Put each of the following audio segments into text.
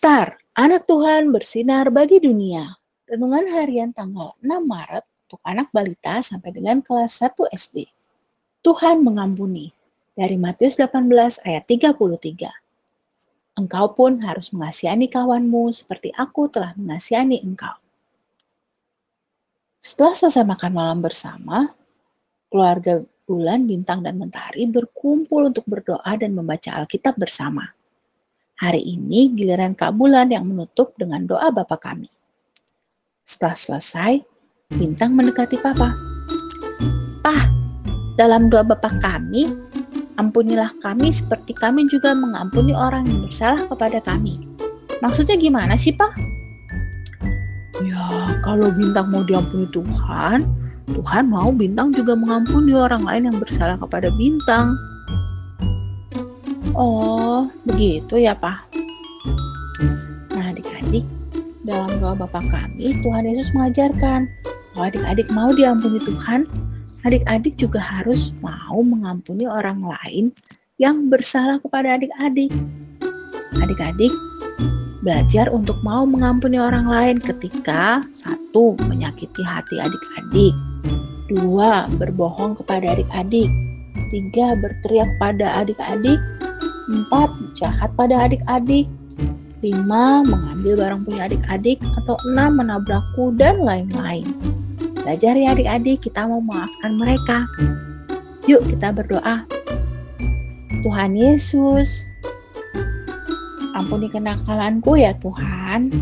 Star, anak Tuhan bersinar bagi dunia. Renungan harian tanggal 6 Maret untuk anak balita sampai dengan kelas 1 SD. Tuhan mengampuni. Dari Matius 18 ayat 33. Engkau pun harus mengasihani kawanmu seperti aku telah mengasihani engkau. Setelah selesai makan malam bersama, keluarga Bulan, Bintang, dan Mentari berkumpul untuk berdoa dan membaca Alkitab bersama. Hari ini giliran Kak Bulan yang menutup dengan doa Bapa kami. Setelah selesai, Bintang mendekati Papa. Pah, dalam doa Bapa kami, ampunilah kami seperti kami juga mengampuni orang yang bersalah kepada kami. Maksudnya gimana sih, Pak? Ya, kalau Bintang mau diampuni Tuhan, Tuhan mau Bintang juga mengampuni orang lain yang bersalah kepada Bintang. Oh, begitu ya, Pak. Nah, adik-adik, dalam doa Bapa kami, Tuhan Yesus mengajarkan kalau adik-adik mau diampuni Tuhan, adik-adik juga harus mau mengampuni orang lain yang bersalah kepada adik-adik. Adik-adik belajar untuk mau mengampuni orang lain ketika satu menyakiti hati adik-adik, dua berbohong kepada adik-adik, tiga berteriak pada adik-adik, 4. Jahat pada adik-adik 5. Mengambil barang punya adik-adik Atau 6. Menabrakku dan lain-lain Belajar ya adik-adik kita mau memaafkan mereka Yuk kita berdoa Tuhan Yesus Ampuni kenakalanku ya Tuhan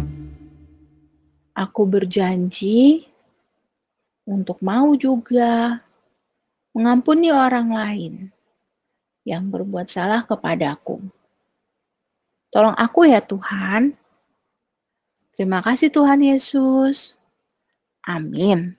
Aku berjanji untuk mau juga mengampuni orang lain yang berbuat salah kepadaku. Tolong aku ya Tuhan. Terima kasih Tuhan Yesus. Amin.